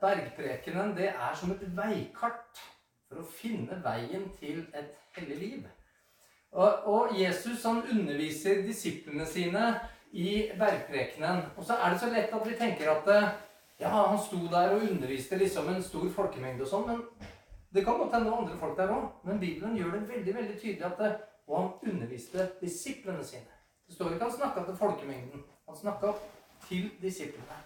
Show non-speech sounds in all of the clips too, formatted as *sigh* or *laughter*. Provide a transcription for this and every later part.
Bergprekenen det er som et veikart for å finne veien til et hellig liv. Og, og Jesus han underviser disiplene sine i bergprekenen. Og så er det så lett at vi tenker at ja, han sto der og underviste liksom en stor folkemengde og sånn. Men det kan godt hende andre folk der òg. Men Bibelen gjør det veldig veldig tydelig at det, Og han underviste disiplene sine. Det står ikke han snakka til folkemengden. Han snakka til disiplene.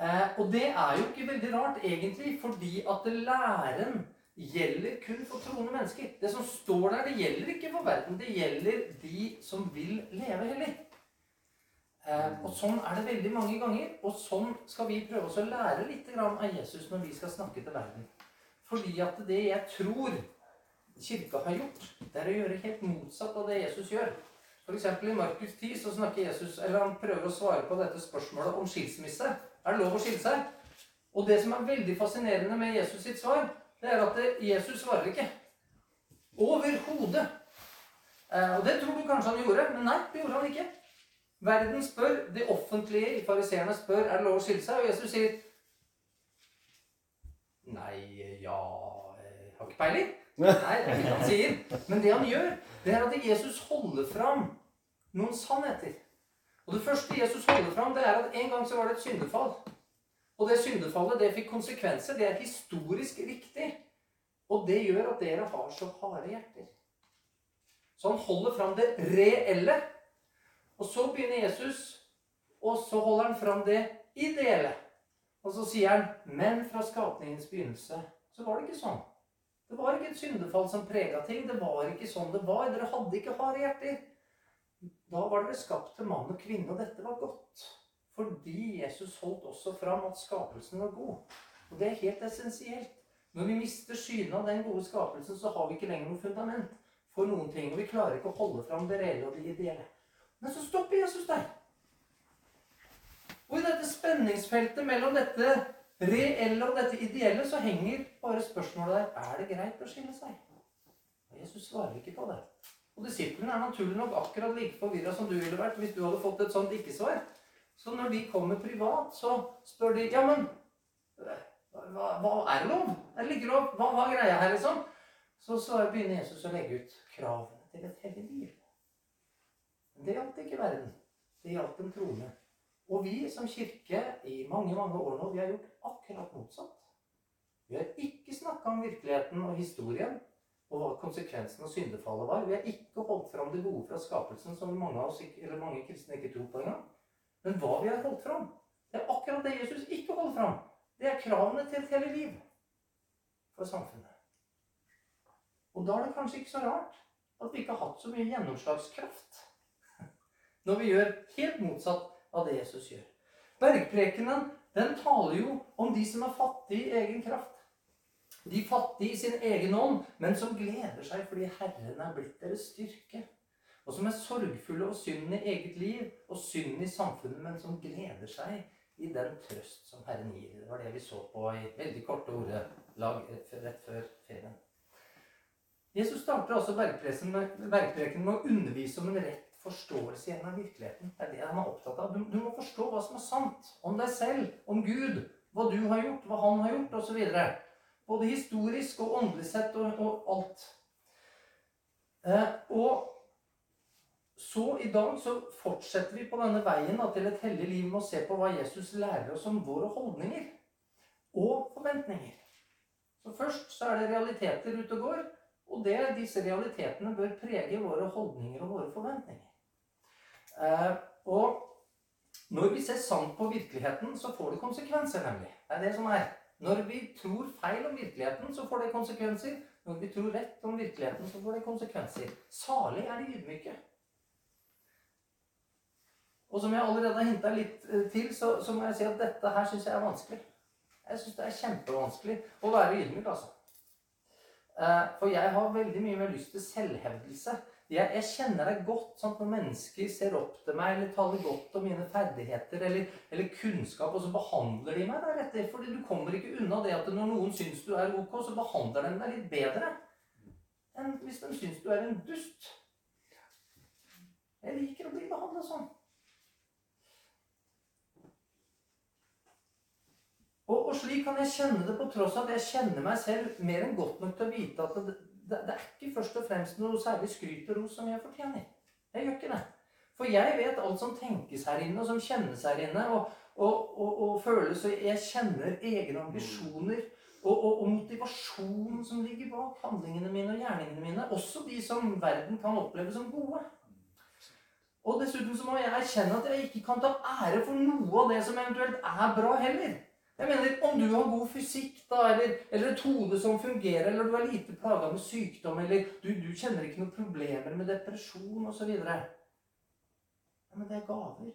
Eh, og det er jo ikke veldig rart, egentlig, fordi at læren gjelder kun for troende mennesker. Det som står der, det gjelder ikke for verden. Det gjelder de som vil leve hellig. Eh, og Sånn er det veldig mange ganger. Og sånn skal vi prøve oss å lære litt av Jesus når vi skal snakke til verden. Fordi at det jeg tror kirka har gjort, det er å gjøre helt motsatt av det Jesus gjør. F.eks. i Markus 10 så snakker Jesus, eller han prøver å svare på dette spørsmålet om skilsmisse. Er det lov å skille seg? Og det som er veldig fascinerende med Jesus sitt svar, det er at Jesus svarer ikke. Overhodet. Eh, og det tror du kanskje han gjorde, men nei, det gjorde han ikke. Verden spør, det offentlige i fariseerne spør er det lov å skille seg, og Jesus sier Nei, ja Jeg har ikke peiling. Nei, det er ikke han sier. Men det han gjør, det er at Jesus holder fram noen sannheter. Og det første Jesus holder fram, det er at en gang så var det et syndefall. Og det syndefallet det fikk konsekvenser. Det er historisk riktig. Og det gjør at dere har så harde hjerter. Så han holder fram det reelle. Og så begynner Jesus, og så holder han fram det ideelle. Og så sier han, men fra skapningens begynnelse så var det ikke sånn. Det var ikke et syndefall som prega ting. Det var ikke sånn det var. Dere hadde ikke harde hjerter. Da var dere skapt til mann og kvinne, og dette var godt. Fordi Jesus holdt også fram at skapelsen var god. Og det er helt essensielt. Når vi mister synet av den gode skapelsen, så har vi ikke lenger noe fundament for noen ting. Og vi klarer ikke å holde fram det reelle og det ideelle. Men så stopper Jesus der. Og i dette spenningsfeltet mellom dette reelle og dette ideelle, så henger bare spørsmålet der er det greit å skille seg. Og Jesus svarer ikke på det. Og disiplene er naturlig nok akkurat like forvirra som du ville vært hvis du hadde fått et sånt ikke-svar. Så når de kommer privat, så spør de Ja, men hva, hva er lov? Er det ikke lov? Hva, hva er greia her, liksom? Så, så begynner Jesus å legge ut kravene til et hellig liv. Men det gjaldt ikke verden. Det gjaldt en troende. Og vi som kirke i mange mange år nå, vi har gjort akkurat motsatt. Vi har ikke snakka om virkeligheten og historien og hva konsekvensen av syndefallet var. Vi har ikke holdt fram det gode fra skapelsen, som mange, av oss, eller mange kristne ikke tror på engang. Men hva vi har holdt fram, det er akkurat det Jesus ikke holder fram. Det er kravene til et hele liv for samfunnet. Og da er det kanskje ikke så rart at vi ikke har hatt så mye gjennomslagskraft *laughs* når vi gjør helt motsatt av det Jesus gjør. Bergprekenen den taler jo om de som er fattige i egen kraft. De fattige i sin egen ånd, men som gleder seg fordi Herren er blitt deres styrke og som er sorgfulle og synden i eget liv og synden i samfunnet, men som gleder seg i den trøst som Herren gir. Det var det vi så på i veldig korte ordelag rett før ferien. Jesus starter også verkpreken med, å undervise om en rett forståelse igjen av virkeligheten. Det er det han er opptatt av. Du, du, må forstå hva som er sant om deg selv, om Gud, hva du har gjort, hva han har gjort, osv. Både historisk og åndelig sett og, og alt. Eh, og så i dag så fortsetter vi på denne veien da, til et hellig liv med å se på hva Jesus lærer oss om våre holdninger og forventninger. Så Først så er det realiteter ute og går, og det, disse realitetene bør prege våre holdninger og våre forventninger. Eh, og når vi ser sant på virkeligheten, så får det konsekvenser, nemlig. Det er det som er. Når vi tror feil om virkeligheten, så får det konsekvenser. Når vi tror rett om virkeligheten, så får det konsekvenser. Salig er de ydmyke. Og som jeg allerede har hinta litt eh, til, så, så, må jeg si at dette her syns jeg er vanskelig. Jeg syns det er kjempevanskelig å være ydmyk, altså. Eh, for jeg har veldig mye mer lyst til selvhevdelse. Jeg, jeg kjenner det godt sant, når mennesker ser opp til meg eller taler godt om mine ferdigheter eller, eller kunnskap, og så behandler de meg deretter. Fordi du kommer ikke unna det at når noen syns du er ok, så behandler de deg litt bedre enn hvis de syns du er en dust. Jeg liker å bli behandla sånn. Og, og, slik kan jeg kjenne det på tross av at jeg kjenner meg selv mer enn godt nok til å vite at det, det, det er ikke først og fremst noe særlig skryt og ros som jeg fortjener. Jeg gjør ikke det. For jeg vet alt som tenkes her inne, og som kjennes her inne, og, og, og, og føles. Og jeg kjenner egne ambisjoner og, motivasjonen som ligger bak handlingene mine og gjerningene mine. Også de som verden kan oppleve som gode. Og dessuten så må jeg erkjenne at jeg ikke kan ta ære for noe av det som eventuelt er bra heller. Jeg mener, Om du har god fysikk, da, eller, eller et hode som fungerer, eller du er lite plaga med sykdom, eller du, du kjenner ikke noen problemer med depresjon osv. Men det er gaver.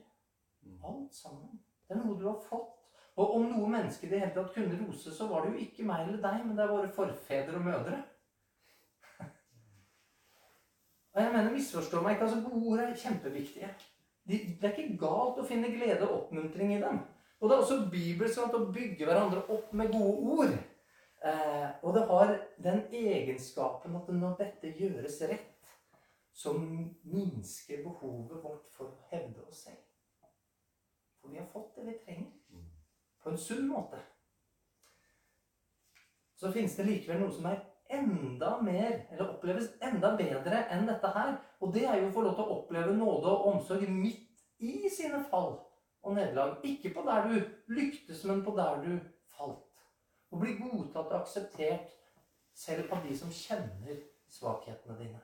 Alt sammen. Det er noe du har fått. Og om noe menneske i det hele tatt kunne rose, så var det jo ikke meg eller deg, men det er våre forfedre og mødre. *laughs* Og jeg mener, misforstå meg ikke, altså Gode ord er kjempeviktige. Det er ikke galt å finne glede og oppmuntring i dem. Og det er også bibelsk å bygge hverandre opp med gode ord. Eh, og det har den egenskapen at når dette gjøres rett, så minsker behovet vårt for å hevde oss selv. For vi har fått det vi trenger. På en sunn måte. Så finnes det likevel noe som er enda mer, eller oppleves enda bedre enn dette her. Og det er jo å få lov til å oppleve nåde og omsorg midt i sine fall og nederlag. Ikke på der du lyktes, men på der du falt. Og bli godtatt og akseptert selv av de som kjenner svakhetene dine.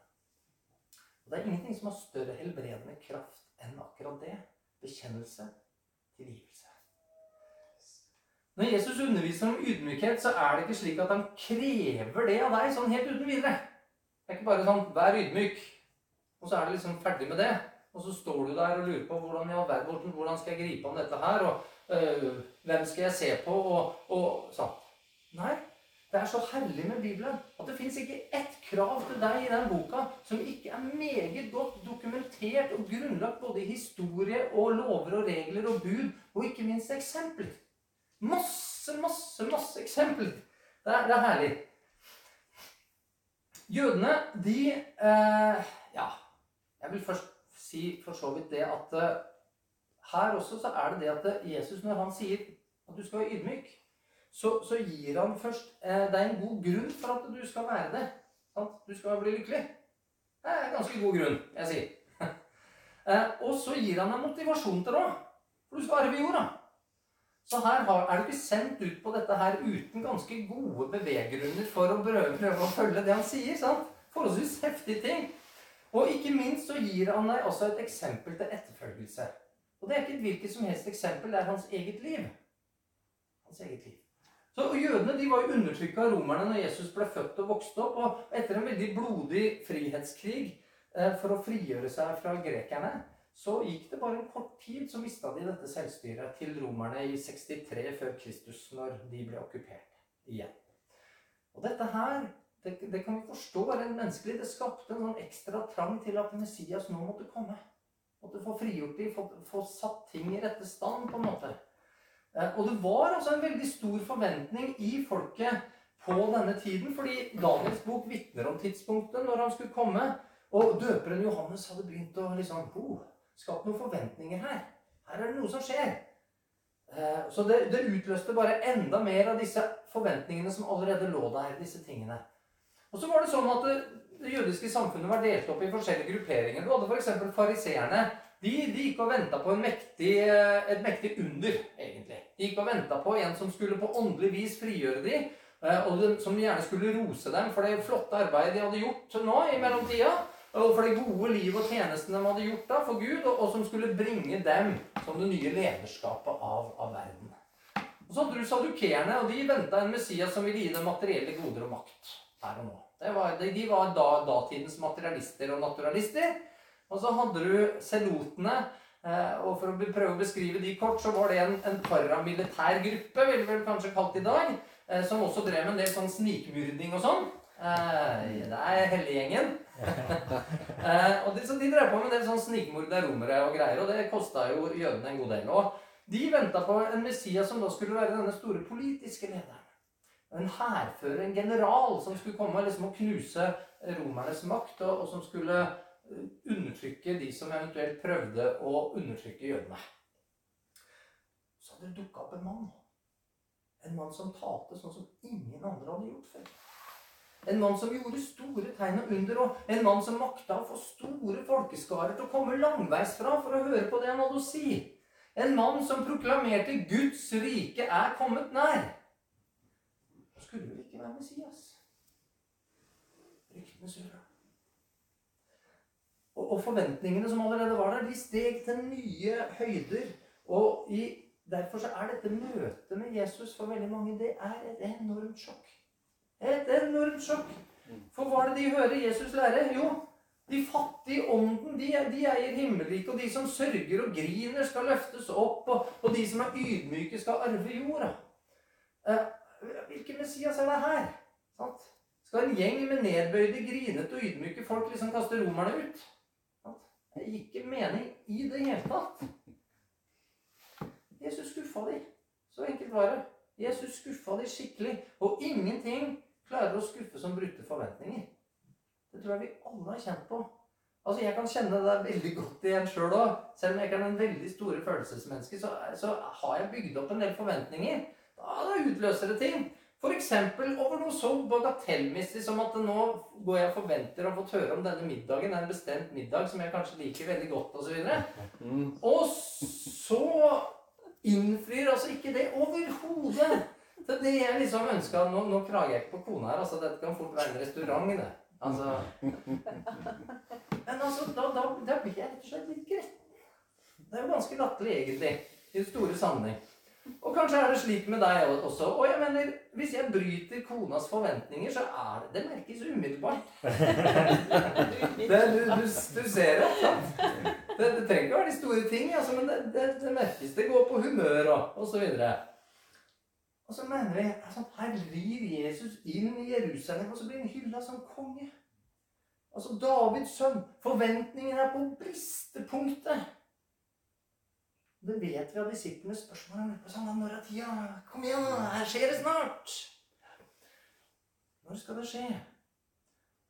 Og Det er ingenting som har større helbredende kraft enn akkurat det. Bekjennelse, tilgivelse. Når Jesus underviser om ydmykhet, så er det ikke slik at han krever det av deg sånn helt uten videre. Det er ikke bare sånn 'vær ydmyk', og så er det liksom ferdig med det. Og så står du der og lurer på hvordan, hvordan, hvordan skal jeg gripe an dette her, og øh, hvem skal jeg se på, og, og sånn. Nei, det er så herlig med Bibelen at det fins ikke ett krav til deg i den boka som ikke er meget godt dokumentert og grunnlagt både i historie og lover og regler og bud, og ikke minst eksempler. Masse, masse, masse eksempler. Det er, det er herlig. Jødene, de eh, Ja, jeg vil først si for så vidt det at eh, her også så er det det at eh, Jesus, når han sier at du skal være ydmyk, så, så gir han først eh, deg en god grunn for at du skal være det. Sant? Du skal bli lykkelig. Det er en ganske god grunn, jeg sier. *laughs* eh, og så gir han deg motivasjon til det òg. For du skal ved jorda. Så her er du ikke sendt ut på dette her uten ganske gode beveggrunner for å prøve, prøve å følge det han sier. sant? Forholdsvis heftige ting. Og ikke minst så gir han deg også et eksempel til etterfølgelse. Og det er ikke et hvilket som helst eksempel, det er hans eget liv. Hans eget liv. Så Jødene de var jo undertrykka av romerne når Jesus ble født og vokste opp. Og etter en veldig blodig frihetskrig eh, for å frigjøre seg fra grekerne, så gikk det bare en kort tid, så mista de dette selvstyret til romerne i 63 før Kristus, når de ble okkupert igjen. Og dette her, det, det kan vi forstå rent menneskelig. Det skapte en sånn ekstra trang til at Messias nå måtte komme. Måtte få frigjort dem, få, få satt ting i rette stand, på en måte. Eh, og det var altså en veldig stor forventning i folket på denne tiden, fordi Daniels bok vitner om tidspunktet når han skulle komme. Og døperen Johannes hadde begynt å liksom oh, skapt noen forventninger her. Her er det noe som skjer. Eh, så det, det, utløste bare enda mer av disse forventningene som allerede lå der. disse tingene. Og så var det sånn at det, det jødiske samfunnet var delt opp i forskjellige grupperinger. Du hadde f.eks. fariseerne. De, de, gikk og venta på mektig, eh, et mektig under, egentlig. De gikk og venta på en som skulle på åndelig vis frigjøre dem, og og som gjerne skulle rose dem for det flotte arbeidet de hadde gjort nå i mellomtida og for det gode liv og tjenesten de hadde gjort da for Gud, og, og, som skulle bringe dem som det nye lederskapet av, av verden. Og Så hadde du sadukeerne, og de venta en Messias som ville gi dem materielle goder og makt her og nå. Var, de, var da, datidens materialister og naturalister. Og så hadde du selotene. Eh, og For å prøve å beskrive de kort, så var det en, en paramilitær gruppe, ville vi kanskje kalt i dag, eh, som også drev med en del sånn snikmyrding og sånn. Eh, det er helliggjengen. *laughs* og de, så de drev på med en del sånn snikmord av romere og greier, og det kosta jo jødene en god del. Og de venta på en Messias som da skulle være denne store politiske lederen. En hærfører, en general, som skulle komme liksom og knuse romernes makt, og, og som skulle eh, undertrykke de som eventuelt prøvde å undertrykke jødene. Så hadde det dukka opp en mann. En mann som talte sånn som ingen andre hadde gjort før. En mann som gjorde store tegn og under, og en mann som makta å få store folkeskarer til å komme langveisfra for å høre på det han hadde å si. En mann som proklamerte 'Guds rike er kommet nær'. Ikke være Messias. Ryktene surra. Og, og forventningene som allerede var der, de steg til nye høyder. Og i, derfor er dette møtet med Jesus for veldig mange det er et enormt sjokk. Et enormt sjokk. For hva er det de hører Jesus lære? Jo, de fattige ånden, de, de eier himmelriket. Og de som sørger og griner, skal løftes opp. Og, og de som er ydmyke, skal arve jorda. Eh, hvilken Messias er det her? Sant? Skal en gjeng med nedbøyde, grinete og ydmyke folk liksom kaste romerne ut? Det er ikke mening i det hele tatt. Jesus skuffa de. Så enkelt var det. Jesus skuffa de skikkelig. Og ingenting klarer å skuffe som brutte forventninger. Det tror jeg vi alle har kjent på. Altså, Jeg kan kjenne det veldig godt igjen sjøl òg. Selv om jeg ikke er en veldig store følelsesmenneske, så, så, har jeg bygd opp en del forventninger. Da, da utløser det ting. F.eks. over noe så bagatellmessig som at nå går jeg og forventer å få høre om denne middagen. en bestemt middag som jeg kanskje liker veldig godt, osv. Og, mm. og så innfrir altså ikke det overhodet til det jeg liksom ønska. Nå, nå krager jeg ikke på kona her, altså dette kan fort være en restaurant. det. Altså Men altså, da, da, da blir jeg rett og slett litt gretten. Det er jo ganske latterlig, egentlig, i den store sammenheng. Og kanskje er det slik med deg også. Og jeg mener, hvis jeg bryter konas forventninger, så er det Det merkes umiddelbart. *laughs* det, du, du, du, ser det. Sant? Det, det trenger ikke å være de store ting, altså, men det, det, det, merkes. Det går på humør og, og så videre. Og så mener vi altså, Her rir Jesus inn i Jerusalem, og så blir han hylla som konge. Altså Davids sønn. Forventningene er på bristepunktet. Det vet vi av disiplenes spørsmål. Sånn, når er tida? Kom igjen, her skjer det snart! Når skal det skje?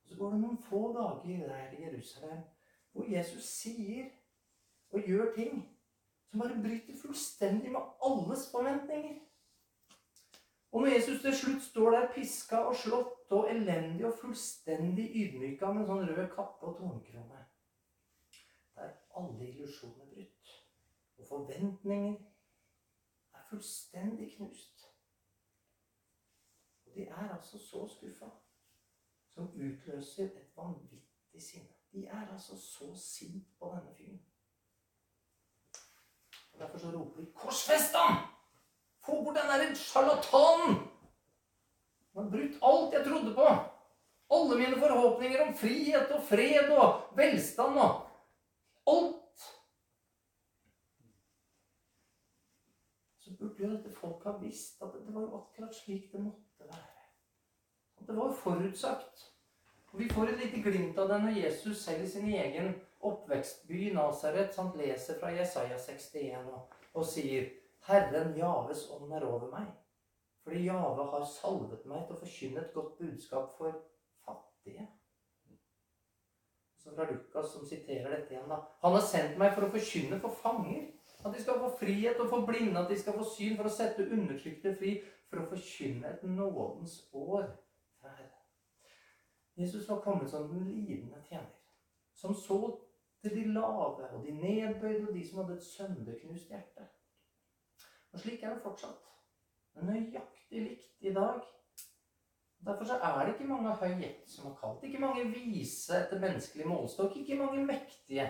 Og Så går det noen få dager der i Jerusalem hvor Jesus sier og gjør ting som bare bryter fullstendig med alles forventninger. Og når Jesus til slutt står der piska og slått og elendig og fullstendig ydmyka med en sånn rød kappe og tornkrone, der er alle illusjoner brutt. Forventninger er fullstendig knust. Og de er altså så skuffa, som utløser et vanvittig sinne. De er altså så sint på denne fyren. Og Derfor så roper de 'Korsfest ham! Få bort den derre sjarlatanen!' Han har brutt alt jeg trodde på. Alle mine forhåpninger om frihet og fred og velstand og alt burde at folk har visst at det var jo akkurat slik det måtte være. At det var forutsagt. Og Vi får et lite glimt av det når Jesus selv i sin egen oppvekstby Nasaret leser fra Jesaja 61 og, og sier Herren Javes ånd er over meg. Fordi Jave har salvet meg til å forkynne et godt budskap for fattige. Så fra Lukas som siterer dette igjen, da. Han har sendt meg for å forkynne for fanger at de skal få frihet og få blinde, at de skal få syn for å sette undertrykte fri, for å forkynne et nådens år fra Herren. Jesus var kommet som den lidende tjener, som så til de lave og de nedbøyde og de som hadde et sønderknust hjerte. Og slik er det fortsatt. Men nøyaktig likt i dag. Derfor er det ikke mange høye som har kalt. Ikke mange vise etter menneskelig målstokk. Ikke mange mektige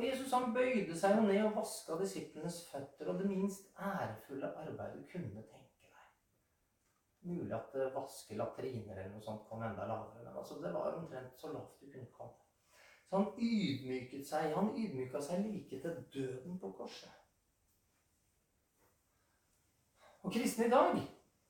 og Jesus han bøyde seg jo ned og vaska disiplenes føtter, og det minst ærefulle arbeidet du kunne tenke deg. Mulig at det vaske latriner eller noe sånt kom enda lavere, men altså, det var omtrent så lavt du kunne komme. Så han ydmyket seg. Han ydmyka seg like til døden på korset. Og kristne i dag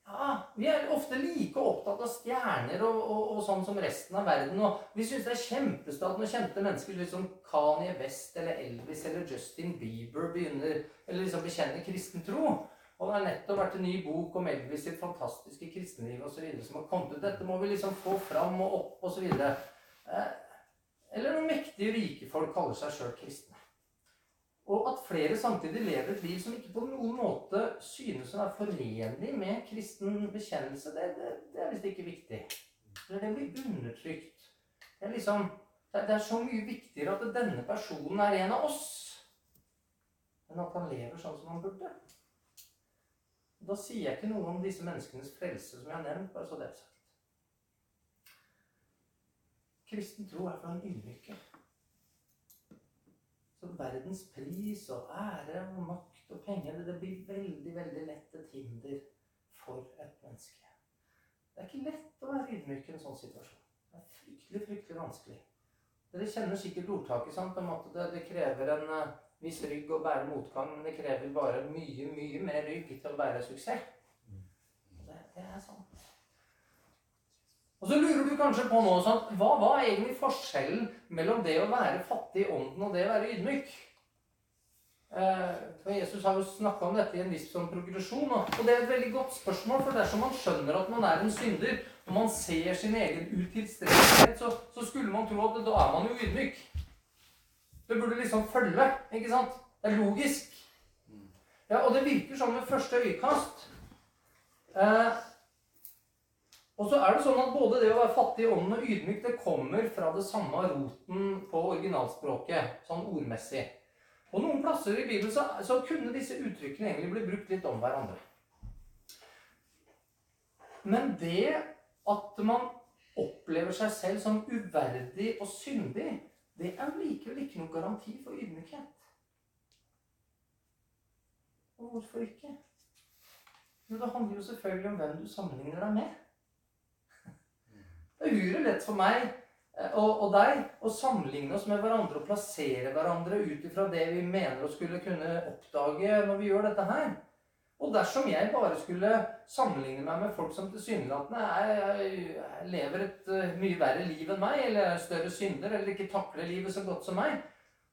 ja, Vi er ofte like opptatt av stjerner og, og, og sånn som resten av verden. Og vi syns det er kjempestat når kjente mennesker liksom Kanye West eller Elvis eller Justin Bieber begynner eller liksom bekjenner kristen tro. Og det har nettopp vært en ny bok om Elvis sitt fantastiske kristenliv osv. som har kommet ut. Dette må vi liksom få fram og opp osv. Eh, eller noen mektige, rike folk kaller seg sjøl kristne. Og at flere samtidig lever et liv som ikke på noen måte synes å være forenlig med kristen bekjennelse, det, det, det er visst ikke viktig. Det blir undertrykt. Det er liksom det er så mye viktigere at denne personen er en av oss, enn at han lever sånn som han burde. Da sier jeg ikke noe om disse menneskenes frelse, som jeg har nevnt. bare så det er sagt. Kristen tro er for en ydmyke. Så verdens pris og ære og makt og penger det blir veldig veldig lett et hinder for et menneske. Det er ikke lett å være ydmyk i en sånn situasjon. Det er fryktelig, fryktelig vanskelig. Dere kjenner sikkert ordtaket sant, det, det krever en uh, viss rygg å bære motgang, men det krever bare mye, mye mer rygg til å bære suksess. Det, det er sant. Og så lurer du kanskje på nå sånn, hva var egentlig forskjellen mellom det å være fattig i ånden og det å være ydmyk? Eh, Jesus har jo snakka om dette i en viss sånn progresjon. Og det er et veldig godt spørsmål, for dersom man skjønner at man er en synder, og man ser sin egen utilstrekkelighet, så, så skulle man tro at da er man jo ydmyk. Det burde liksom følge, ikke sant? Det er logisk. Ja, Og det virker sånn ved første øyekast. Eh, og så er det sånn at både det å være fattig i ånden og ydmyk det kommer fra det samme roten på originalspråket, sånn ordmessig. Og noen plasser i Bibelen så, så kunne disse uttrykkene egentlig bli brukt litt om hverandre. Men det at man opplever seg selv som uverdig og syndig, det er likevel ikke noen garanti for ydmykhet. Og hvorfor ikke? Jo, det handler jo selvfølgelig om hvem du sammenligner deg med. Det er uhyre lett for meg eh, og, og, deg å sammenligne oss med hverandre og plassere hverandre ut ifra det vi mener å skulle kunne oppdage når vi gjør dette her. Og dersom jeg bare skulle sammenligne meg med folk som tilsynelatende lever et uh, mye verre liv enn meg, eller er større synder, eller ikke takler livet så godt som meg,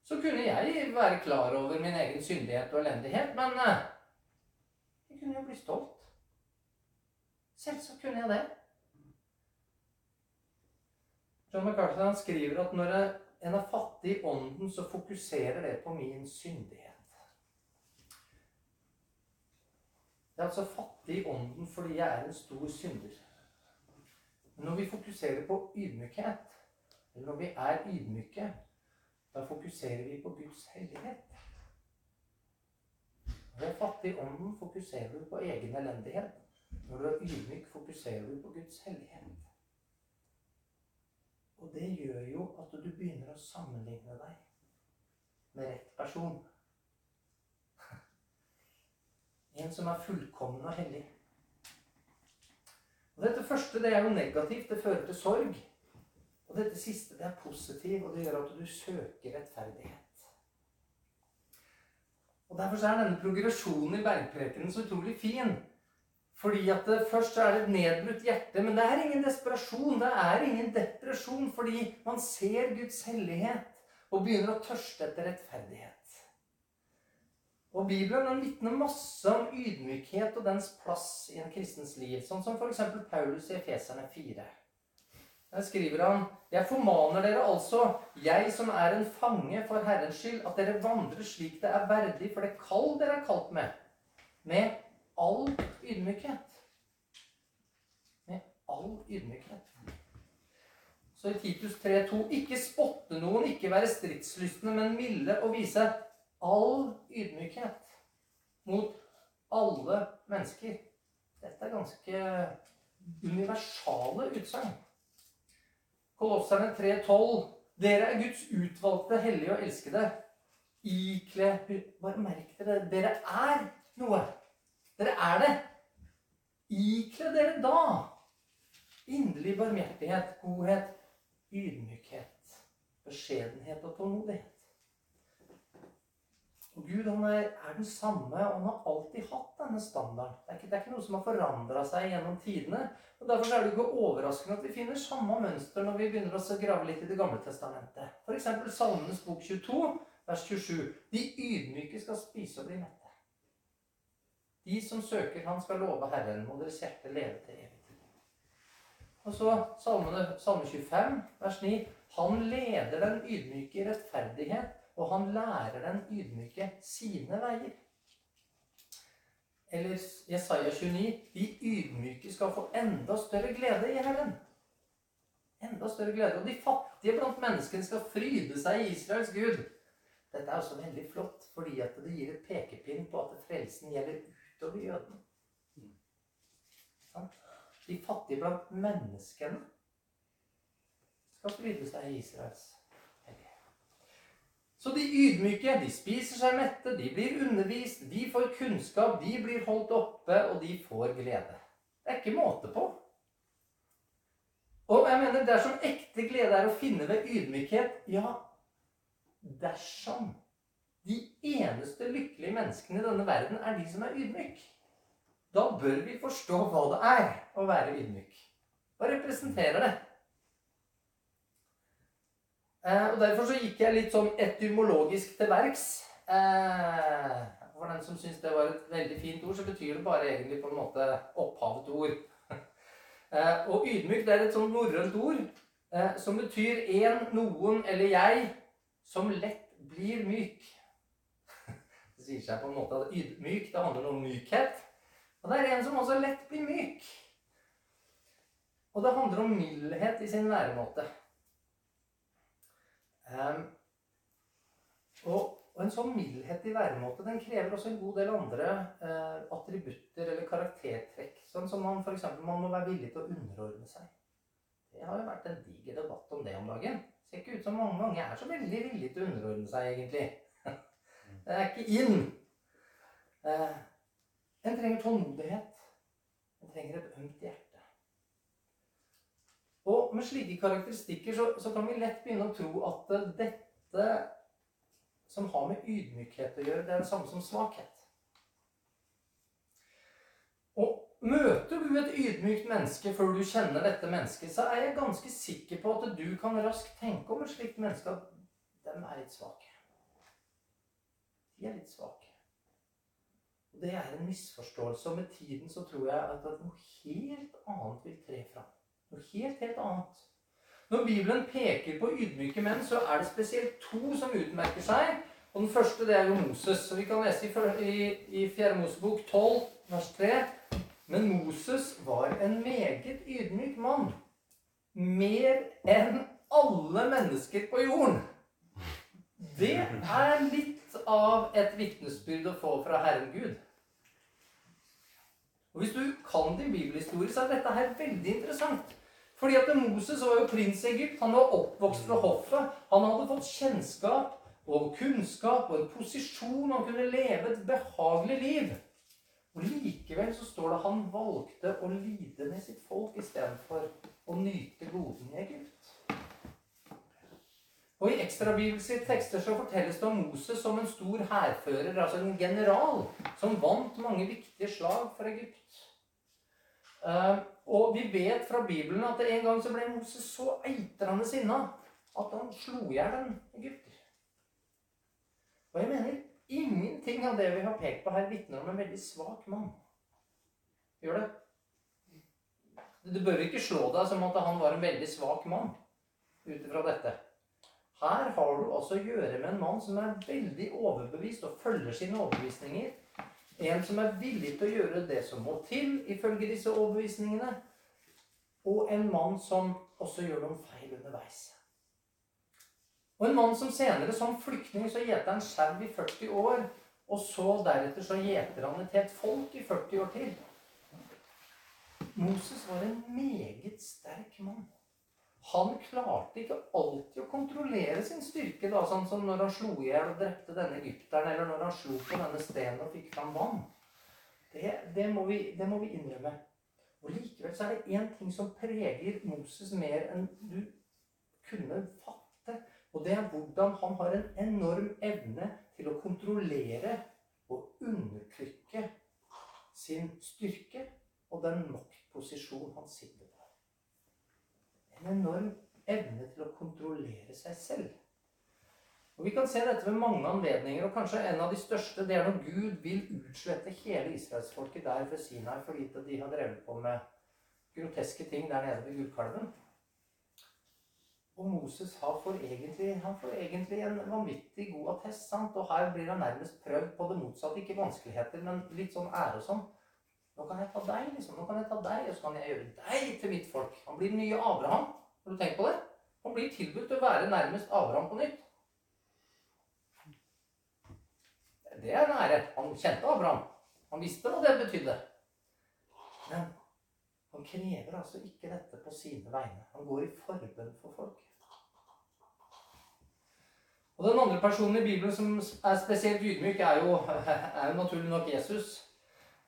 så kunne jeg være klar over min egen syndighet og elendighet. Men uh, jeg kunne jo bli stolt. Selvsagt kunne jeg det. John McCarthy han skriver at når en er fattig i ånden, så fokuserer det på min syndighet. Jeg er altså fattig i ånden fordi jeg er en stor synder. Men når vi fokuserer på ydmykhet, eller når vi er ydmyke, da fokuserer vi på Guds hellighet. Når du er fattig i ånden, fokuserer du på egen elendighet. Når du er ydmyk, fokuserer du på Guds hellighet. Og det gjør jo at du begynner å sammenligne deg med rett person. *laughs* En som er fullkommen og hellig. Og Dette første det er jo negativt. Det fører til sorg. Og dette siste det er positivt, og det gjør at du søker rettferdighet. Og Derfor er denne progresjonen i bergprekenen så utrolig fin. Fordi at det, Først er det et nedbrutt hjerte, men det er ingen desperasjon. Det er ingen depresjon, fordi man ser Guds hellighet og begynner å tørste etter rettferdighet. Og Bibelen den vitner masse om ydmykhet og dens plass i en kristens liv. Sånn som f.eks. Paulus i Efeserne 4. Der skriver han Jeg formaner dere altså, jeg som er en fange for Herrens skyld, at dere vandrer slik det er verdig for det kall dere er kalt med, med all ydmykhet. Med all ydmykhet. Så i Titus 3,2.: Ikke spotte noen, ikke være stridslystne, men milde og vise all ydmykhet mot alle mennesker. Dette er ganske universale utsagn. Kolosserne 3,12.: Dere er Guds utvalgte, hellige og elskede. Ikle Bare merk dere dere er noe. Dere er det. Ikle dere da inderlig barmhjertighet, godhet, ydmykhet, beskjedenhet og tålmodighet. Og Gud han er, er, den samme, og han har alltid hatt denne standarden. Det er ikke, det er ikke noe som har forandra seg gjennom tidene. og Derfor er det ikke overraskende at vi finner samme mønster når vi begynner å grave litt i Det gamle testamentet. F.eks. Salmenes bok 22, vers 27. De ydmyke skal spise og bli mette. De som søker Han skal love Herren, må deres hjerte leve til evig tid. Og så salmene, Salme 25, vers 9. Han leder den ydmyke i rettferdighet og han lærer den ydmyke sine veier. Eller Jesaja 29.: De ydmyke skal få enda større glede i Herren. Enda større glede. Og de fattige blant menneskene skal fryde seg i Israels Gud. Dette er også veldig flott, fordi det gir et pekepinn på at frelsen gjelder utover jødene. De fattige blant menneskene skal fryde seg i Israels. Så de ydmyke, de spiser seg mette, de blir undervist, de får kunnskap, de blir holdt oppe, og de får glede. Det er ikke måte på. Og jeg mener, dersom ekte glede er å finne ved ydmykhet, ja, dersom de eneste lykkelige menneskene i denne verden er de som er ydmyk, da bør vi forstå hva det er å være ydmyk. Hva representerer det? Eh, og Derfor så gikk jeg litt sånn etymologisk til verks. Eh, for den som syns det var et veldig fint ord, så betyr det bare egentlig på en måte opphavet ord. *laughs* Eh, og ydmyk det er et sånn norrønt ord som betyr en, noen eller jeg som lett blir myk. Sier seg på en måte at ydmyk det handler om mykhet. Og det er en som også lett blir myk. Og det handler om mildhet i sin væremåte. Um, og, og, en sånn mildhet i væremåte den krever også en god del andre uh, attributter eller karaktertrekk. Sånn som man f.eks. man må være villig til å underordne seg. Det har jo vært en diger debatt om det om dagen. Det ser ikke ut som mange, mange er så veldig villige til å underordne seg, egentlig. Det er ikke inn. Eh, en trenger tålmodighet. En trenger et ømt hjerte. Og med slike karakteristikker så, så, kan vi lett begynne å tro at dette som har med ydmykhet å gjøre, det er det samme som svakhet. Og møter du et ydmykt menneske før du kjenner dette mennesket, så er jeg ganske sikker på at du kan raskt tenke om et slikt menneske at de er litt svake. De er litt svake. Det er en misforståelse. Og med tiden så tror jeg at noe helt annet vil tre fram. Noe helt, helt annet. Når Bibelen peker på ydmyke menn, så er det spesielt to som utmerker seg. Og Den første det er jo Moses. Så Vi kan lese i, i 4. Mosebok 12, vers 3. Men Moses var en meget ydmyk mann. Mer enn alle mennesker på jorden. Det er litt av et vitnesbyrd å få fra Herren Gud. Og Hvis du kan din bibelhistorie, så er dette her veldig interessant. Fordi at Moses var jo prins i Egypt. Han var oppvokst fra hoffet. Han hadde fått kjennskap og kunnskap og en posisjon. Han kunne leve et behagelig liv. Og Likevel så står det at han valgte å lide med sitt folk istedenfor å nyte goden i Egypt. Og I ekstrabibelske tekster så fortelles det om Moses som en stor hærfører, altså en general, som vant mange viktige slag for Egypt. Uh, og vi vet fra Bibelen at en gang så ble Moses så eitrende sinna at han slo i hjel en egypter. Og jeg mener ingenting av det vi har pekt på her, vitner om en veldig svak mann. Gjør det? Du bør ikke slå deg som at han var en veldig svak mann ut ifra dette. Her har du altså å gjøre med en mann som er veldig overbevist og følger sine overbevisninger en som er villig til å gjøre det som må til ifølge disse overbevisningene. Og en mann som også gjør noen feil underveis. Og en mann som senere som flyktning så gjeter han skjerv i 40 år. Og så deretter så gjeter han et helt folk i 40 år til. Moses var en meget sterk mann han klarte ikke alltid å kontrollere sin styrke, da, sånn som når han slo i hjel og drepte denne egypteren, eller når han slo på denne stenen og fikk fram vann. Det, det, må vi, det, må vi, innrømme. Og Likevel så er det én ting som preger Moses mer enn du kunne fatte. Og det er hvordan han har en enorm evne til å kontrollere og undertrykke sin styrke og den maktposisjon han sitter en enorm evne til å kontrollere seg selv. Og Vi kan se dette ved mange anledninger, og kanskje en av de største det er når Gud vil utslette hele israelsfolket der ved Sinai fordi de har drevet på med groteske ting der nede ved gullkalven. Og Moses har for egentlig, han får egentlig en vanvittig god attest. sant? Og her blir han nærmest prøvd på det motsatte. Ikke vanskeligheter, men litt sånn ære og sånn. Nå kan jeg ta deg, liksom. Nå kan jeg ta deg, og så kan jeg gjøre deg til mitt folk. Han blir den nye Abraham. Har du tenkt på det? Han blir tilbudt å være nærmest Abraham på nytt. Det er en. Han kjente Abraham. Han visste hva det betydde. Men han krever altså ikke dette på sine vegne. Han går i forbønn for folk. Og Den andre personen i Bibelen som er spesielt ydmyk, er jo, *laughs* er jo naturlig nok Jesus.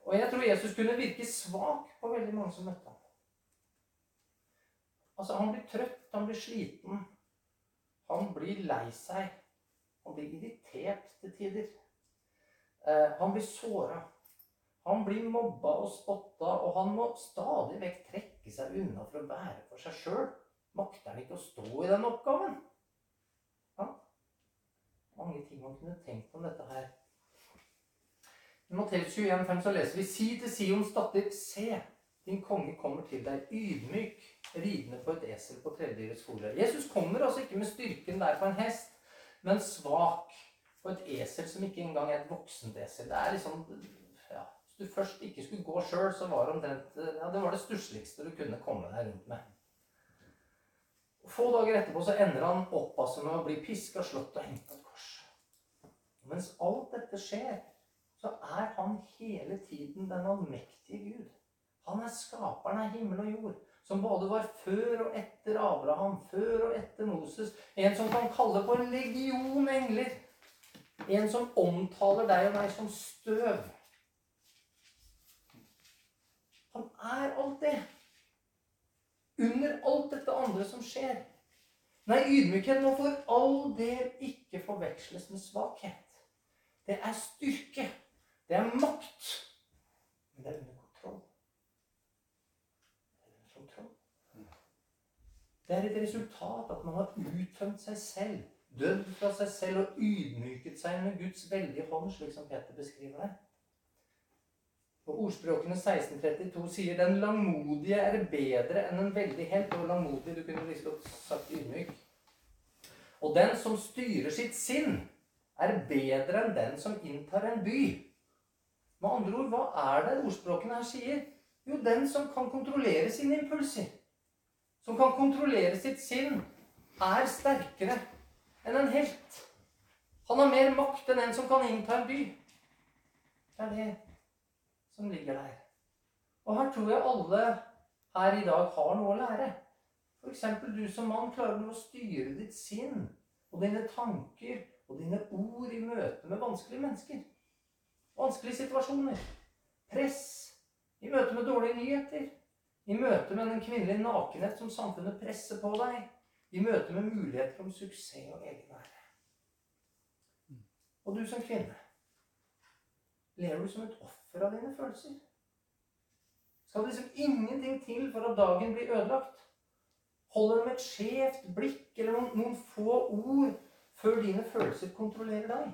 Og jeg tror Jesus kunne virke svak på veldig mange som møtte ham. Altså, Han blir trøtt, han blir sliten. Han blir lei seg. Han blir irritert til tider. Eh, han blir såra. Han blir mobba og spotta, og han må stadig vekk trekke seg unna for å være for seg sjøl. Makter han ikke å stå i den oppgaven? Ja. Mange ting man kunne tenkt om dette her. I Matteus 21,5 så leser vi Si til Sions datter, se, din konge kommer til deg ydmyk, ridende på et esel på tredjedyrets fole. Jesus kommer altså ikke med styrken der på en hest, men svak på et esel som ikke engang er et voksent esel. Det er liksom ja, Hvis du først ikke skulle gå sjøl, så var det omtrent ja, det det stussligste du kunne komme deg rundt med. Få dager etterpå så ender han opp altså med å bli piska, slått og hengt på et kors. Mens alt dette skjer, så er han hele tiden den allmektige Gud. Han er skaperen av himmel og jord. Som både var før og etter Abraham, før og etter Moses. En som kan kalle på en legion engler. En som omtaler deg og meg som støv. Han er alt det. Under alt dette andre som skjer. Nei, ydmykhet må for all del ikke forveksles med svakhet. Det er styrke. Det er makt. Men det er under kontroll. Det er under kontroll. Det er et resultat at man har uttømt seg selv dødd fra seg selv og ydmyket seg under Guds veldige hånd, slik som Peter beskriver det. Og Ordspråkene 1632 sier 'den langmodige er bedre enn en veldig helt'. Og langmodig, du kunne liksom sagt ydmyk. Og den som styrer sitt sinn, er bedre enn den som inntar en by. Med andre ord, hva er det ordspråkene her sier? Jo, den som kan kontrollere sine impulser, som kan kontrollere sitt sinn, er sterkere enn en helt. Han har mer makt enn en som kan innta en by. Det er det som ligger der. Og her tror jeg alle her i dag har noe å lære. F.eks. du som mann klarer å styre ditt sinn og dine tanker og dine ord i møte med vanskelige mennesker. Vanskelige situasjoner. Press. I møte med dårlige nyheter. I møte med den kvinnelige nakenhet som samfunnet presser på deg i møte med muligheter om suksess og egenære. Og du som kvinne, lever du som et offer av dine følelser? Skal det liksom ingenting til for at dagen blir ødelagt? Holder det med et skjevt blikk eller noen, noen få ord før dine følelser kontrollerer deg?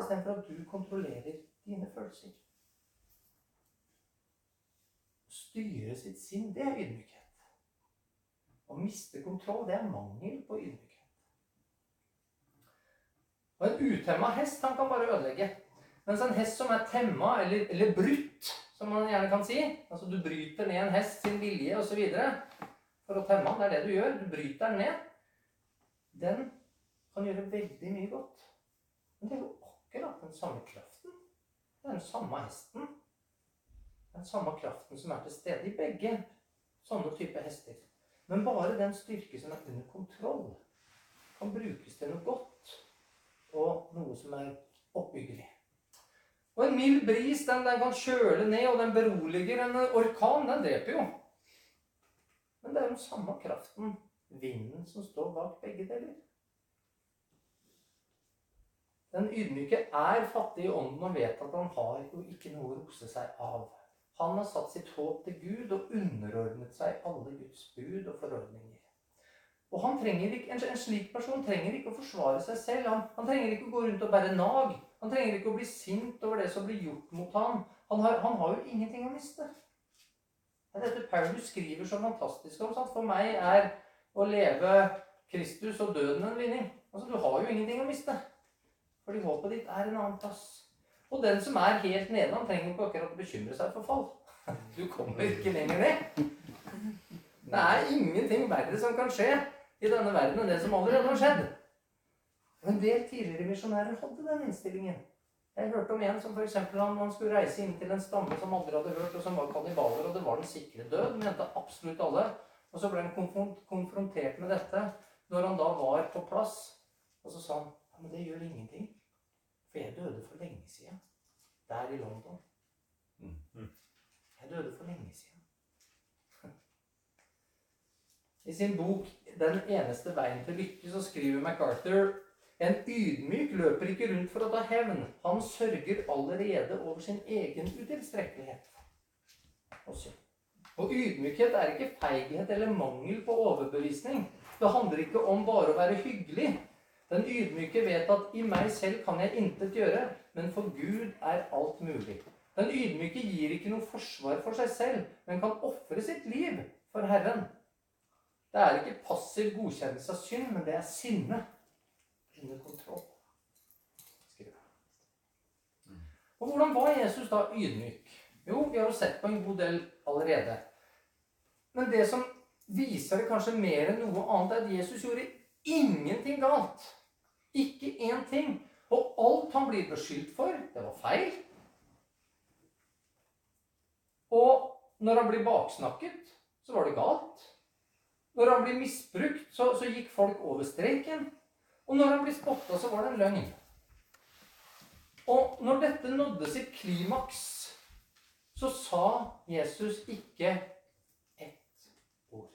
Istedenfor at du kontrollerer dine følelser. Å styre sitt sinn, det er ydmykhet. Å miste kontroll, det er mangel på ydmykhet. Og en utemma hest han kan bare ødelegge. Mens en hest som er temma, eller, eller brutt, som man gjerne kan si Altså du bryter ned en hest sin vilje osv. for å temme den. Det er det du gjør. Du bryter den ned. Den kan gjøre veldig mye godt. Men det er jo akkurat den samme kraften. Det er den samme hesten. Den samme kraften som er til stede i begge sånne typer hester. Men bare den styrke som er under kontroll, kan brukes til noe godt og noe som er oppbyggelig. Og en mild bris den, den kan kjøle ned, og den beroliger. En orkan den dreper jo. Men det er den samme kraften, vinden, som står bak begge deler. Den ydmyke er fattig i ånden og vet at han har jo ikke noe å rose seg av. Han har satt sitt håp til Gud og underordnet seg alle Guds bud og forordninger. Og ikke, en, slik person trenger ikke å forsvare seg selv. Han, han, trenger ikke å gå rundt og bære nag. Han trenger ikke å bli sint over det som blir gjort mot ham. Han har, han har jo ingenting å miste. Det er dette Paulus skriver så fantastisk om. Sant? For meg er å leve Kristus og døden en vinning. Altså, Du har jo ingenting å miste. Fordi håpet ditt er en annen plass. Og den som er helt nede, han trenger ikke akkurat å bekymre seg for fall. *laughs* Du kommer ikke lenger ned. Det er ingenting verre som kan skje i denne verden enn det som allerede har skjedd. Men en tidligere misjonærer hadde den innstillingen. Jeg hørte om en som eksempel, han, han skulle reise inn til en stamme som aldri hadde hørt, og som var kannibaler, og det var den sikre død. Mente absolutt alle. Og så ble han konfrontert med dette når han da var på plass. Og så sa han ja, men det gjør ingenting. For jeg døde for lenge siden. Der i London. Jeg døde for lenge siden. *laughs* I sin bok 'Den eneste veien til lykke' så skriver MacArthur en ydmyk løper ikke rundt for å ta hevn. Han sørger allerede over sin egen utilstrekkelighet. Og ydmykhet er ikke feighet eller mangel på overbevisning. Det handler ikke om bare å være hyggelig. Den ydmyke vet at 'i meg selv kan jeg intet gjøre', men for Gud er alt mulig. Den ydmyke gir ikke noe forsvar for seg selv, men kan ofre sitt liv for Herren. Det er ikke passiv godkjennelse av synd, men det er sinne under kontroll. Og hvordan var Jesus da ydmyk? Jo, vi har jo sett på en god del allerede. Men det som viser det kanskje mer enn noe annet, er at Jesus gjorde ingenting galt. Ikke én ting. Og alt han blir beskyldt for, det var feil. Og når han blir baksnakket, så var det galt. Når han blir misbrukt, så, så gikk folk over streken. Og når han blir spotta, så var det en løgn. Og når dette nådde sitt klimaks, så sa Jesus ikke ett ord.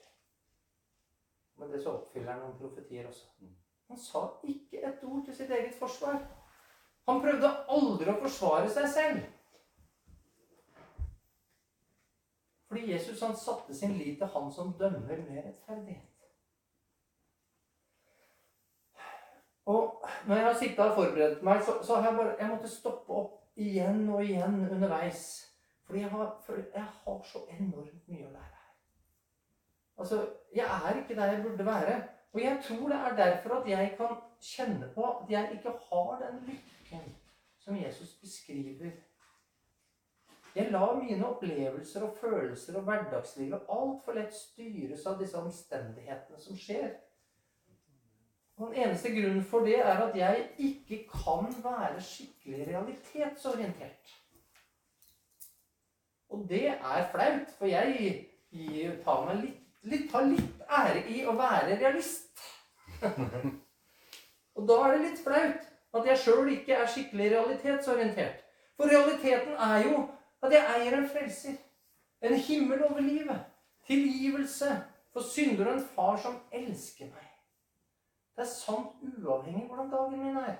Men det så oppfyller han noen profetier også. Han sa ikke et ord til sitt eget forsvar. Han prøvde aldri å forsvare seg selv. Fordi Jesus han satte sin lit til han som dømmer med rettferdighet. Og når jeg har sittet og forberedt meg, så, så, har jeg bare Jeg måtte stoppe opp igjen og igjen underveis. Fordi jeg har, jeg har så enormt mye å lære her. Altså, jeg er ikke der jeg burde være. Og jeg tror det er derfor at jeg kan kjenne på at jeg ikke har den lykken som Jesus beskriver. Jeg lar mine opplevelser og følelser og hverdagslivet altfor lett styres av disse omstendighetene som skjer. Og Den eneste grunnen for det er at jeg ikke kan være skikkelig realitetsorientert. Og det er flaut, for jeg, gir, tar, litt, litt, tar litt ære i å være realist. og da er det litt flaut at jeg sjøl ikke er skikkelig realitetsorientert. For realiteten er jo at jeg eier en frelser. En himmel over livet. Tilgivelse for synder og en far som elsker meg. Det er sant uavhengig hvordan dagen min er.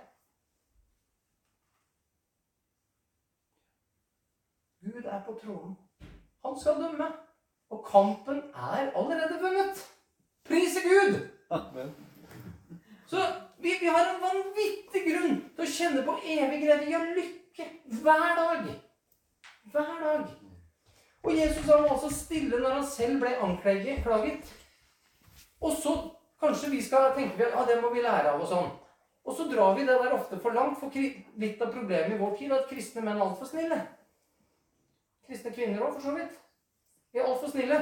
Gud er på tronen. Han skal dømme. Og kampen er allerede vunnet. Prise Gud! Amen. Så vi, vi, har en vanvittig grunn til å kjenne på evig glede og lykke hver dag. Hver dag. Og Jesus var altså stille når han selv ble anklaget. Og så Kanskje vi skal tenke at ja, det må vi lære av og sånn. Og så drar vi det der ofte for langt. For litt av problemet i vår tid er at kristne menn er altfor snille. Kristne kvinner òg, for så vidt. Vi er altfor snille.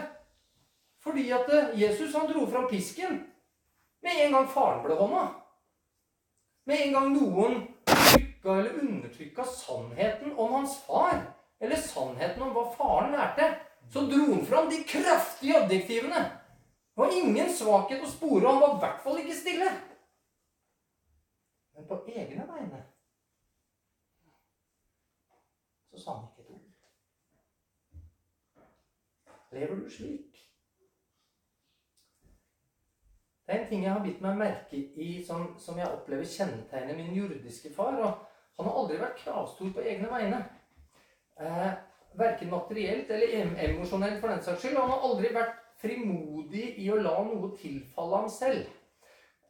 Fordi at eh, Jesus han dro fram pisken med en gang faren ble hånda. Med en gang noen trykka eller undertrykka sannheten om hans far, eller sannheten om hva faren lærte, så dro han fram de kraftige adjektivene det var ingen svakhet å spore, og han var i hvert fall ikke stille. Men på egne vegne så sa han ikke et ord. Lever du slik? Det er en ting jeg har bitt meg merke i som, som jeg opplever kjennetegner min jordiske far. og Han har aldri vært kravstor på egne vegne. Eh, verken materielt eller emosjonelt, for den saks skyld. Han har aldri vært frimodig i å la noe tilfalle ham selv.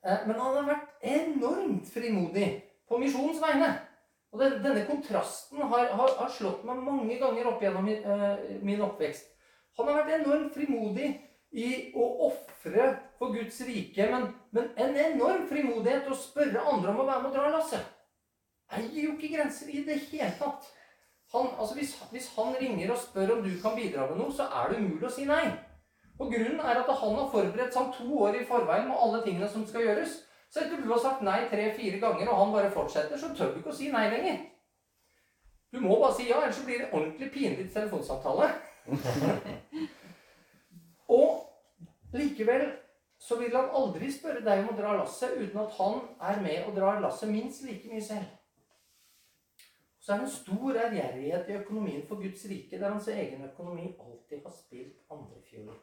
Eh, men han har vært enormt frimodig på misjonens vegne. Og Denne kontrasten har, har, har, slått meg mange ganger opp gjennom min, eh, min, oppvekst. Han har vært enormt frimodig i å ofre for Guds rike, men, men, en enorm frimodighet å spørre andre om å være med og dra lasset. Eier jo ikke grenser i det hele tatt. Han, altså hvis, hvis, han ringer og spør om du kan bidra med noe, så er det umulig å si nei. Og Grunnen er at han har forberedt seg to år i forveien med alle tingene som skal gjøres. Så etter du har sagt nei tre-fire ganger, og han bare fortsetter, så tør du ikke å si nei lenger. Du må bare si ja, ellers så blir det ordentlig pinlig telefonsamtale. *laughs* og likevel så vil han aldri spørre deg om å dra lasset uten at han er med og drar lasset minst like mye selv. Så er det en stor ærgjerrighet i økonomien for Guds rike, der hans egen økonomi alltid har spilt andrefioler.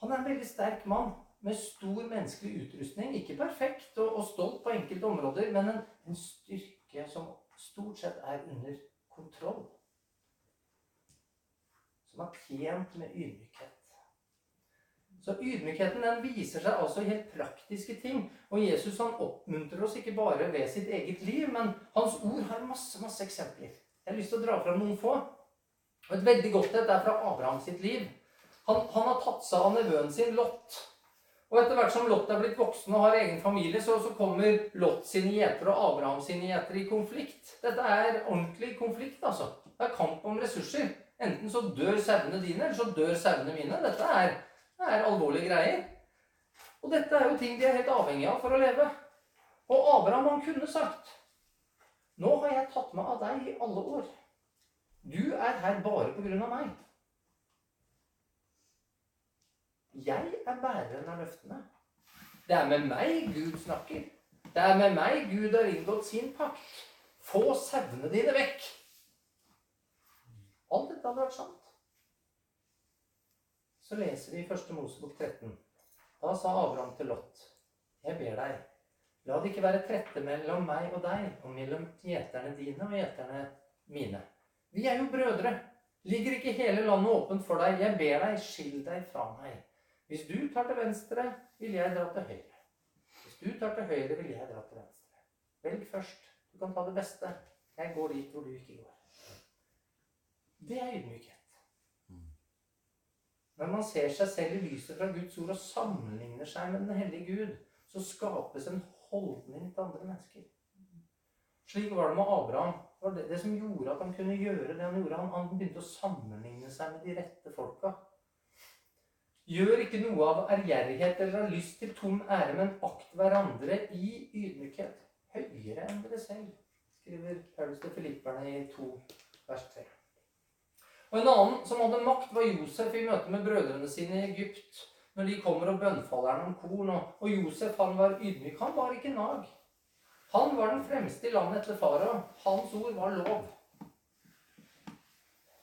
Han er en veldig sterk mann med stor menneskelig utrustning. Ikke perfekt og, og stolt på enkelte områder, men en, en, styrke som stort sett er under kontroll. Som er tjent med ydmykhet. Så ydmykheten den viser seg altså i helt praktiske ting. Og Jesus han oppmuntrer oss ikke bare ved sitt eget liv, men hans ord har masse masse eksempler. Jeg har lyst til å dra fram noen få. Og Et veldig godt et er fra Abraham sitt liv. Han, han har tatt seg av nevøen sin Lot. Og etter hvert som Lot er blitt voksen og har egen familie, så, så kommer Lot sine gjetere og Abraham sine gjetere i konflikt. Dette er ordentlig konflikt, altså. Det er kamp om ressurser. Enten så dør sauene dine, eller så dør sauene mine. Dette er, det er alvorlige greier. Og dette er jo ting de er helt avhengige av for å leve. Og Abraham han kunne sagt Nå har jeg tatt meg av deg i alle år. Du er her bare på grunn av meg. Jeg er bæreren av løftene. Det er med meg Gud snakker. Det er med meg Gud har inngått sin pakt. Få sauene dine vekk. Alt dette hadde vært sant. Så leser vi i 1. Mosebok 13. Da sa Abraham til Lot, jeg ber deg, la det ikke være trette mellom meg og deg, og mellom gjeterne dine og gjeterne mine. Vi er jo brødre. Ligger ikke hele landet åpent for deg? Jeg ber deg, skill deg fra meg. Hvis du tar til venstre, vil jeg dra til høyre. Hvis du tar til høyre, vil jeg dra til venstre. Velg først. Du kan ta det beste. Jeg går dit hvor du ikke går. Det er ydmykhet. Når man ser seg selv i lyset fra Guds ord og sammenligner seg med den hellige Gud, så skapes en holdning til andre mennesker. Slik var det med Abraham. Det var det, det som gjorde at han kunne gjøre det han gjorde. Han, han begynte å sammenligne seg med de rette folka. Gjør ikke noe av ærgjerrighet eller av lyst til tom ære, men akt hverandre i ydmykhet. Høyere enn dere selv, skriver Paulus til filipperne i 2 vers 3. Og En annen som hadde makt, var Josef i møte med brødrene sine i Egypt. Når de kommer og bønnfaller ham om korn. Og Josef han var ydmyk. Han var ikke nag. Han var den fremste i landet etter farao. Hans ord var lov.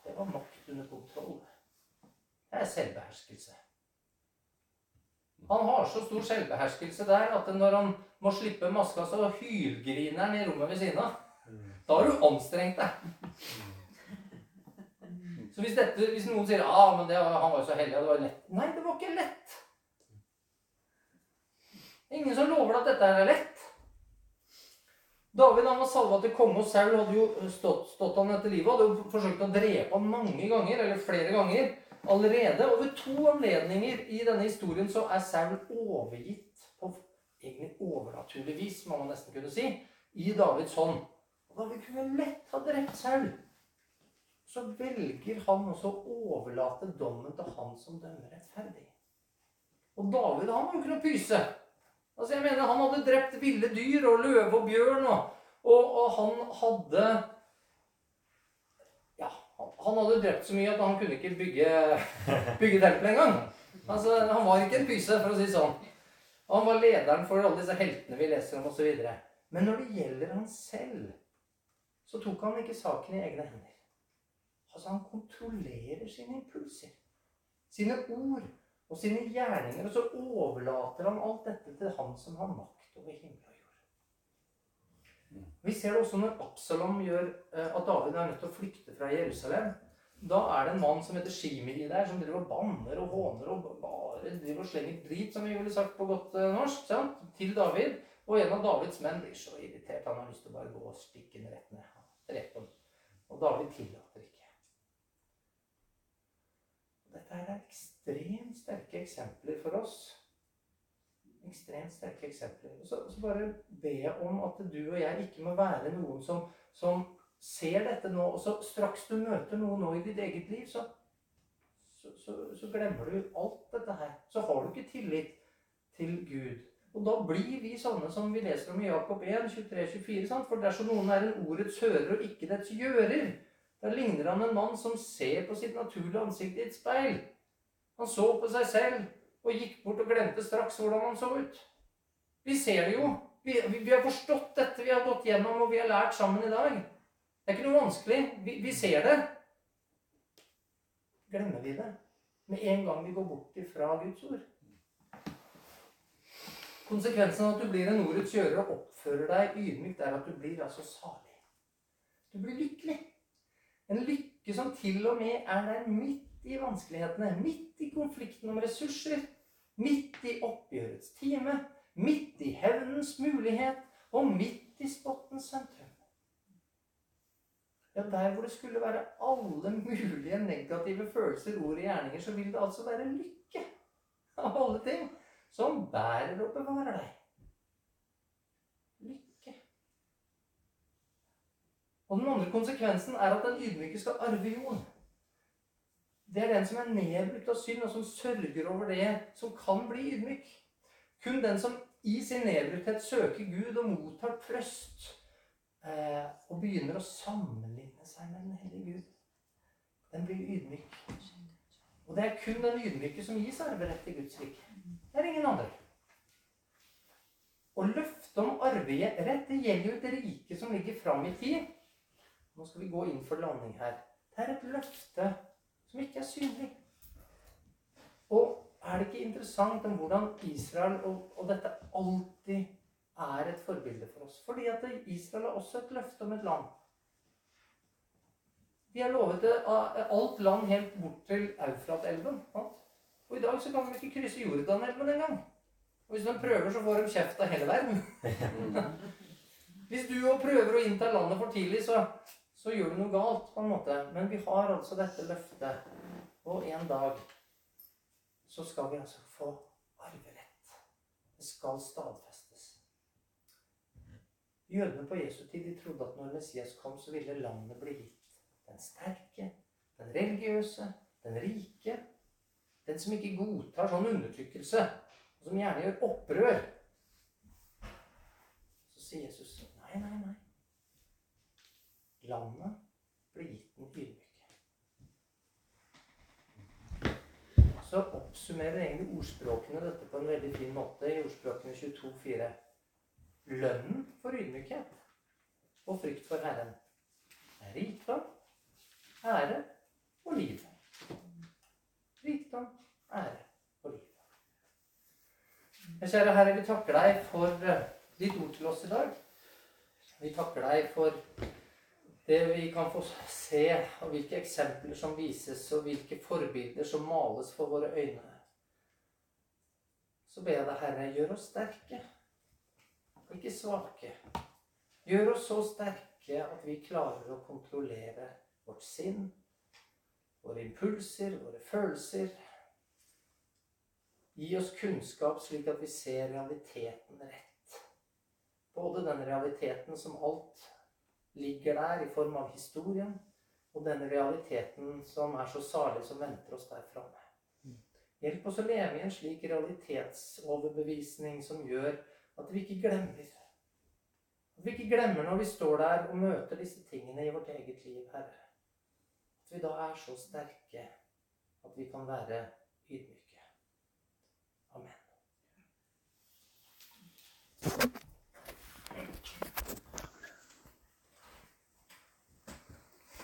Det var makt under kontroll. Det er selvbeherskelse. Han har så stor selvbeherskelse der at når han må slippe maska, så hylgriner han i rommet ved siden av. Da har du anstrengt deg. Så hvis, dette, hvis noen sier ah, men det, han var jo så hellig, det var lett Nei, det var ikke lett. Ingen som lover at dette er lett. David han var salva til konge, og Saul hadde jo stått, stått han etter livet. Hadde jo forsøkt å drepe han mange ganger, eller flere ganger. Allerede Og ved to anledninger i denne historien så er Saul overgitt på egentlig overnaturlig vis, må man nesten kunne si, i Davids hånd. Og da vi kunne lett ha drept Saul, så velger han også å overlate dommen til han som dømmer rettferdig. Og David han var jo ikke noe pyse. Altså jeg mener, Han hadde drept ville dyr og løve og bjørn, og, og, og han hadde han hadde drept så mye at han kunne ikke bygge, *laughs* bygge tempel engang. Altså, han var ikke en pyse, for å si sånn. Han var lederen for alle disse heltene vi leser om, osv. Men når det gjelder han selv, så tok han ikke saken i egne hender. Altså, han kontrollerer sine impulser, sine ord og sine gjerninger. Og så overlater han alt dette til han som har makt over himmel og jord. Vi ser det også når Absalom gjør eh, at David er nødt til å flykte fra Jerusalem. Da er det en mann som heter Shimiri der, som driver og banner og håner og bare driver og slenger drit, som vi ville sagt på godt eh, norsk, sant? til David. Og en av Davids menn blir så irritert. Han har lyst til å bare gå og stikke den rett ned. Rett. Og David tillater ikke. Dette er ekstremt sterke eksempler for oss. Ekstremt sterke eksempler. Så, så bare be om at du og jeg ikke må være noen som, som ser dette nå, og så straks du møter noe nå i ditt eget liv, så, så, så, så glemmer du alt dette her. Så har du ikke tillit til Gud. Og da blir vi sånne som vi leser om i Jakob 1, 23-24. For dersom noen er en ordets hører og ikke dets gjører, da ligner han en mann som ser på sitt naturlige ansikt i et speil. Han så på seg selv og gikk bort og glemte straks hvordan han så ut. Vi ser det jo. Vi, vi, vi har forstått dette, vi har gått gjennom og vi har lært sammen i dag. Det er ikke noe vanskelig. Vi, vi ser det. Glemmer vi det med en gang vi går bort ifra Guds ord? Konsekvensen av at du blir en ordets gjører og oppfører deg ydmykt, er at du blir altså salig. Du blir lykkelig. En lykke som til og med er der midt i vanskelighetene, midt i konflikten om ressurser, midt i oppgjørets time, midt i hevnens mulighet og midt i spottens sentrum. Ja, Der hvor det skulle være alle mulige negative følelser, ord og gjerninger, så vil det altså være lykke av alle ting som bærer og bevarer deg. Og den andre konsekvensen er at den ydmyke skal arve jorden. Det er den som er nedbrutt av synd, og som sørger over det som kan bli ydmyk. Kun den som i sin nedbrutthet søker Gud og mottar trøst, eh, og begynner å sammenligne seg med den hellige Gud, den blir ydmyk. Og det er kun den ydmyke som gis arverett til Guds rike. Det er ingen andre. Og løftet om arverett det gjelder jo et rike som ligger fram i tid. Nå skal vi gå inn for landing her. Det er et løfte som ikke er synlig. Og er det ikke interessant om hvordan Israel og, og dette alltid er et forbilde for oss? Fordi at Israel har også et løfte om et land. De har lovet alt land helt bort til Eufrat-elven. Og i dag så kan de ikke krysse Jordanelven engang. Og hvis de prøver, så får de kjeft av hele verden. *laughs* hvis du òg prøver å innta landet for tidlig, så så gjør du noe galt, på en måte. Men vi har altså dette løftet. Og en dag så skal vi altså få arverett. Det skal stadfestes. Jødene på Jesu tid de trodde at når Messias kom, så ville landet bli gitt. Den sterke, den religiøse, den rike. Den som ikke godtar sånn undertrykkelse, og som gjerne gjør opprør. Så sier Jesus nei, nei, nei. Landet blir gitt den ydmyke. Så oppsummerer egentlig ordspråkene dette på en veldig fin måte i ordspråkene 22,4. Lønnen for ydmykhet og frykt for Herren er rikdom, ære og liv. Rikdom, ære og liv. Kjære Herre, vi takker deg for eh, ditt ord til oss i dag. Vi takker deg for det vi kan få se, og hvilke eksempler som vises, og hvilke forbilder som males for våre øyne, så ber jeg deg, Herre, gjør oss sterke, og ikke svake. Gjør oss så sterke at vi klarer å kontrollere vårt sinn, våre impulser, våre følelser. Gi oss kunnskap slik at vi ser realiteten rett. Både den realiteten som alt ligger der i form av historien og denne realiteten som er så salig som venter oss der framme. Hjelp oss å leve i en slik realitetsoverbevisning som gjør at vi ikke glemmer. At vi ikke glemmer når vi står der og møter disse tingene i vårt eget liv, Herre. At vi da er så sterke at vi kan være ydmyke. Amen.